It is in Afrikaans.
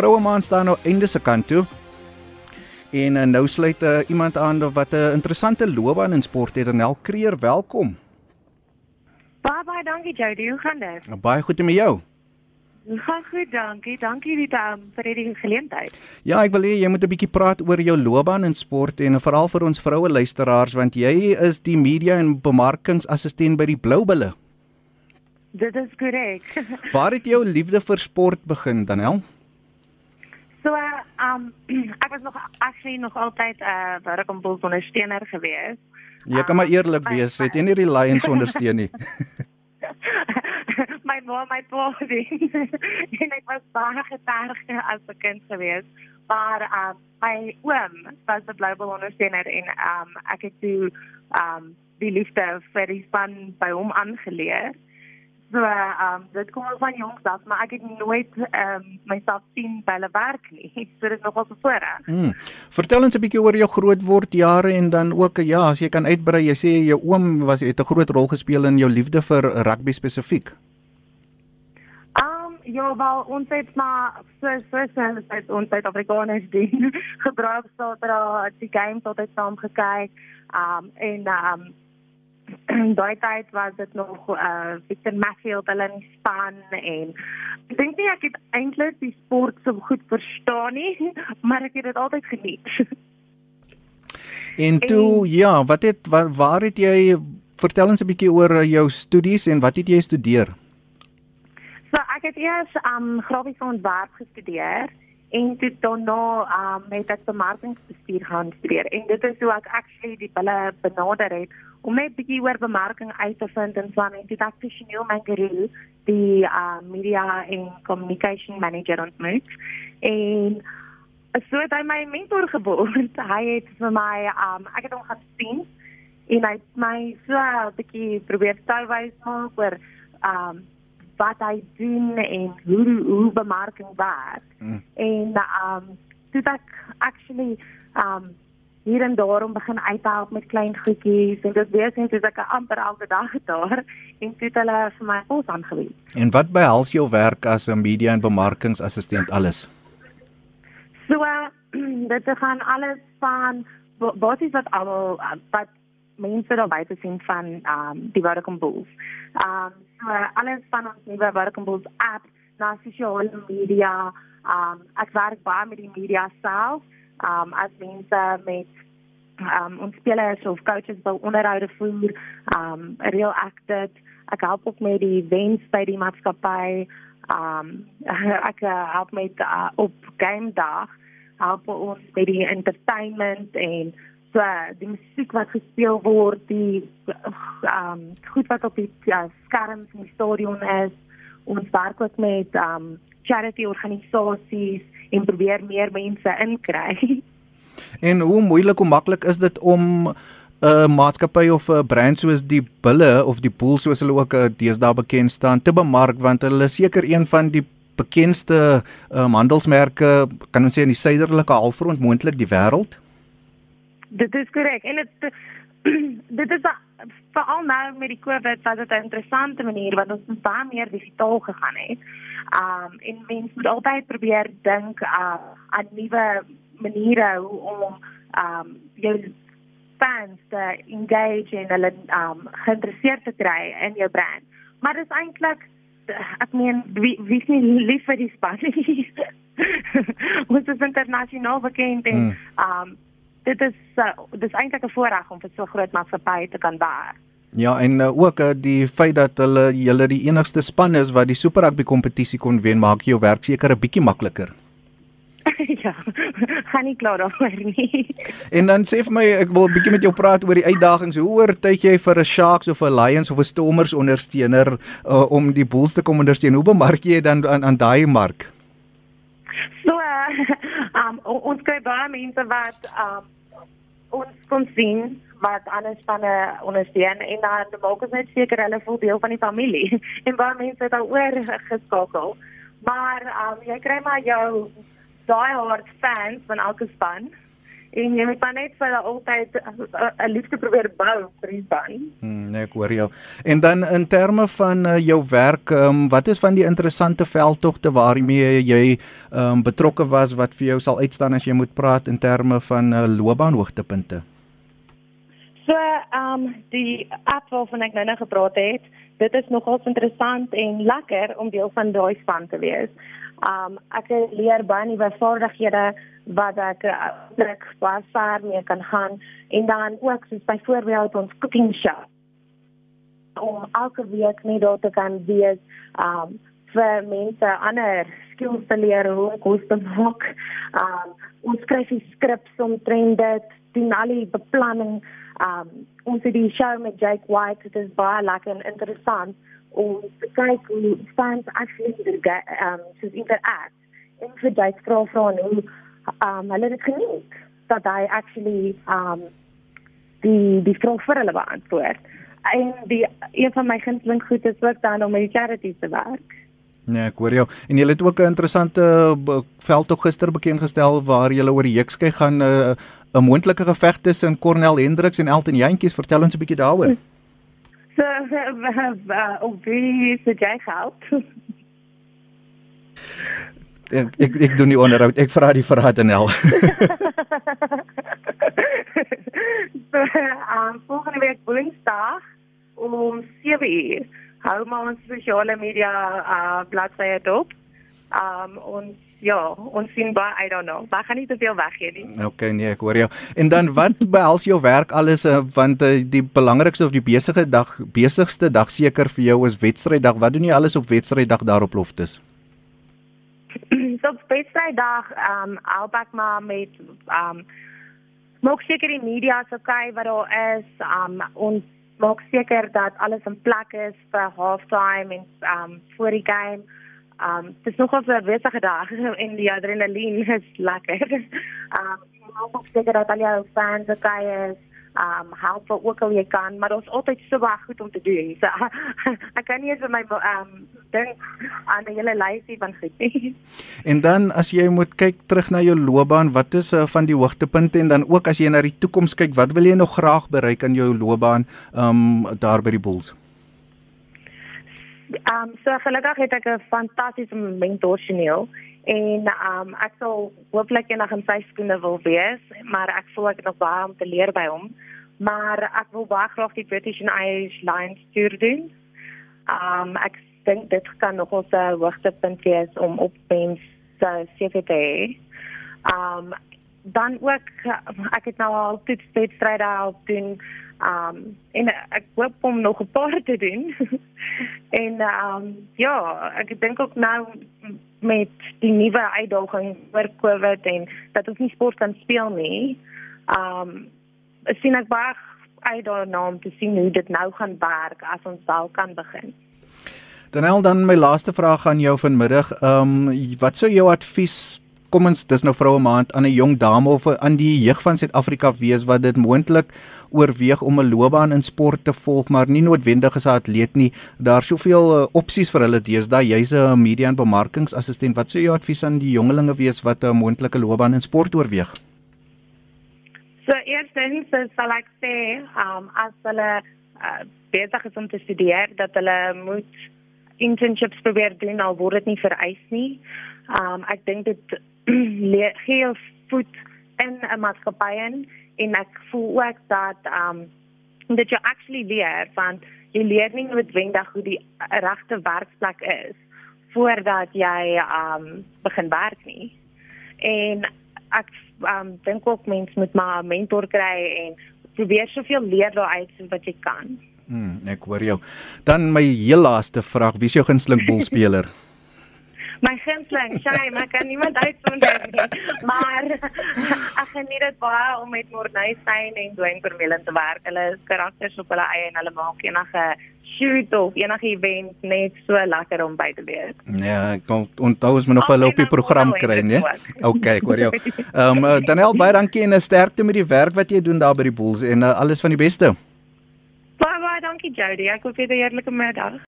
vroue maand staan nou einde se kant toe. En uh, nou sluit uh, iemand aan wat 'n uh, interessante loopbaan in sport het, Renel Kreer, welkom. Baie baie dankie Jody, hoe gaan dit? Nou, baie goed met jou. Gaan goed, dankie. Dankie Rita um, vir die geleentheid. Ja, ek wil hê jy moet 'n bietjie praat oor jou loopbaan in sport en veral vir ons vroue luisteraars want jy is die media en bemarkingsassistent by die Blou Bulle. Dit is korrek. Waar het jou liefde vir sport begin, Danel? So, um ek was nog actually nog altyd 'n uh, Welkom Bulls ondersteuner gewees. Jy kan maar um, eerlik wees, het jy nie die Lions ondersteun nie? my ma, my pa ding. en ek was baie geterg as 'n kind gewees. Maar um my oom was 'n global ondersteuner en um ek het toe um die liefde vir die span by hom aangeleer. So ehm um, dit kom van jongs af, maar ek het nooit ehm um, myself sien by hulle werk nie. So dit is nogal so voorreg. Mm. Vertel ons 'n bietjie oor jou grootword jare en dan ook ja, as jy kan uitbrei, jy sê jou oom was het 'n groot rol gespeel in jou liefde vir rugby spesifiek. Um ja, wel ons het maar so so so ons het Afrikaners ding gebruik dat die games tot het saam gekyk. Um en um daai tyd was dit nog uh Victor Matfield hulle in span en ek dink nie ek het eintlik die sport so goed verstaan nie, maar ek het dit altyd geniet. En toe en, ja, wat het waar, waar het jy vertel ons 'n bietjie oor jou studies en wat het jy gestudeer? So ek het eers um grafiese ontwerp gestudeer en toe daarna um met ek bemarkingsbestuur gaan studeer en dit is hoe ek actually die bulle benader het om net bietjie oor bemarking uit te vind en van en dit aktueel my gereel die uh, media en communication manager ontmoet. En so het hy my mentor geword. Hy het vir my um, ek het hom gesien en hy het my so 'n bietjie probeer stelwys maak oor um, wat hy doen en hoe hoe bemarking werk mm. en um, toe ek actually um, hier en daar om begin uithelp met klein goedjies en dit wees net soos ek amper elke dag daar en toe het hulle vir my pos aangewys. En wat behels jou werk as 'n media en bemarkingsassistent alles? So uh, dit gaan alles van basies wat almal wat mense daar buite sien van um die Vodacom Bulls. Um so alles van ons nuwe Vodacom Bulls app na sosiale media. Um ek werk baie met die media self um as mense met um ons spelers of coaches wil onderhoude voer um real acted ek help ook met die events by die maatskappy um ek uh, help met uh, op game dag help ons met die entertainment en so die musiek wat gespeel word die um goed wat op die uh, skerms in die stadion is ons werk ook met um charity organisasies en probeer meer mense inkry. En hoe moeilik of maklik is dit om 'n uh, maatskappy of 'n uh, brand soos die Bulle of die Pool soos hulle ook uh, deesdae bekend staan te bemark want hulle is seker een van die bekendste um, handelsmerke kan ons sê in die suiderlike halfrond moontlik die wêreld. Dit is korrek en dit dit is veral nou met die COVID was dit 'n interessante manier want ons baie meer digitaal gegaan het. Um en mense moet altyd probeer dink uh, aan nuwe maniere hoe om um jou fans te engage en hulle um geïnteresseerd te kry in jou brand. Maar dit is eintlik ek meen wie wie is nie lief vir die span nie. Ons is internasionaal bekend en mm. um dit is uh, dit is eintlik 'n voorreg om vir so groot maatskappye te kan werk. Ja, en uh, ook uh, die feit dat hulle julle die enigste span is wat die Super Rugby kompetisie kon wen, maak jou werk seker 'n bietjie makliker. ja, gaan nie klaar daaroor nie. En dan sê vir my, ek wil 'n bietjie met jou praat oor die uitdagings. Hoe oortuig jy vir 'n Sharks of 'n Lions of 'n Stormers ondersteuner uh, om die Bulls te kom ondersteun? Hoe bemark jy dan aan aan daai mark? So, uh, um, ons kry baie mense wat um, ons kon sien wat ander spanne ondersteun en dan maak ons net seker hulle voel deel van die familie. En baie mense het al oor geskakel. Maar um, jy kry maar jou die hard fans van elke span en jy moet maar net vir hulle altyd 'n liefde probeer bou vir die span. Hmm, nee, ek hoor jou. En dan in terme van uh, jou werk, um, wat is van die interessante veldtogte waarmee jy um, betrokke was wat vir jou sal uitstaan as jy moet praat in terme van uh, loopbaanhoogtepunte? So, ehm um, die app waarvan ek nou net gepraat het, dit is nogals interessant en lekker om deel van daai span te wees. Um ek leer baie nuwe vaardighede wat ek ek baie ver mee kan gaan en dan ook soos byvoorbeeld ons cooking show om elke week net daar te kan wees um vir mense ander skills te leer hoe kos te maak. Um ons skryf die skrips om dit doen al die beplanning. Um ons het die show met Jake White, dit is baie lekker en interessant. Om te kyk hoe fans actually inter um soos interact. En vir jy vra vra hoe um hulle dit geniet dat hy actually um die die vraag vir hulle beantwoord. En die een van my gunsteling goed is ook dan om met charities te werk. Nee, ek hoor jou. En jy het ook 'n interessante veld tog gister bekend gestel waar jy oor die hekskei gaan 'n uh, 'n moontlike geveg tussen Cornel Hendriks en Elton Jantjies. Vertel ons 'n bietjie daaroor. So, uh, op wie se jy help? ek ek ek doen nie onderhoud. Ek vra die vir Adenel. so, um, volgende week Woensdag om 7:00 hou maar ons sosiale media uh, bladsye dop. Um ons ja, ons sien baie I don't know. Maar gaan nie te veel weggee nie. Okay, nee, ek hoor jou. En dan wat behels jou werk alles uh, want uh, die belangrikste of die besige dag, besigste dag seker vir jou is wedstryddag. Wat doen jy alles op wedstryddag daarop loftes? so wedstryddag um albei maar met um maak seker die media so kyk wat daar is um ons maak seker dat alles in plek is vir halftime en um voor die game Um dit is nogal 'n besige dag en die adrenalien is lekker. Um ek hoop seker dat al jou fans okay is. Um help wat ook al jy kan, maar ons altyd so baie goed om te doen. So ek kan nie vir my um dink aan die hele lysie van goed nie. En dan as jy moet kyk terug na jou loopbaan, wat is uh, van die hoogtepunte en dan ook as jy na die toekoms kyk, wat wil jy nog graag bereik in jou loopbaan um daar by die Bulls? Um, so gelukkig het ek 'n fantastiese mentorsioneel en um, ek sal hooplik eendag in sy skoene wil wees, maar ek voel ek het nog baie om te leer by hom. Maar ek wil baie graag die British and Irish Lions toer doen. Um, ek dink dit kan nog ons hoogtepunt wees om op mens se CVT. Ehm um, dan ook ek het nou al toetswedstryde al doen Um en ek hoop om nog 'n paar te doen. en um ja, ek dink ook nou met die nuwe uitdaging oor COVID en dat ons nie sport kan speel nie. Um sien ek baie uit daarna om te sien hoe dit nou gaan werk as ons sal kan begin. Danel dan my laaste vraag aan jou vanmiddag. Um wat sou jou advies kom ons dis nou vroue maand aan 'n jong dame of aan die jeug van Suid-Afrika wees wat dit moontlik oorweeg om 'n loopbaan in sport te volg maar nie noodwendig as 'n atleet nie. Daar soveel uh, opsies vir hulle deesdae. Jy's 'n media en bemarkingsassistent. Wat sou jou advies aan die jongelinge wees wat 'n moontlike loopbaan in sport oorweeg? So eerstens sal ek sê um, as hulle uh, besig is om te studeer dat hulle moet internships probeer doen al word dit nie vereis nie. Um ek dink dit gee voet in 'n maatskappy in en ek voel ook dat um dat jy actually leer van jy leer nie noodwendig hoe die regte werksplek is voordat jy um begin werk nie. En ek um dink ook mense moet maar 'n mentor kry en probeer soveel leer daaruit wat jy kan. Hmm, ek hoor jou. Dan my heel laaste vraag, wie is jou gunsteling bolspeler? My gunsteling, sy, maar kan niemand uitsonder nie. Maar ek geniet dit baie om met Morney Stein en Dwayne Vermeulen te werk. Hulle is karakters op hulle eie en hulle maak enige shoot of enige event net so lekker om by te wees. Ja, ek onthou ons moet nog 'n loopie program kry, né? Okay, ek hoor jou. Ehm um, Daniel, baie dankie en sterkte met die werk wat jy doen daar by die Bulls en uh, alles van die beste. Baie baie dankie Jody. Ek hoop jy het 'n heerlike middag.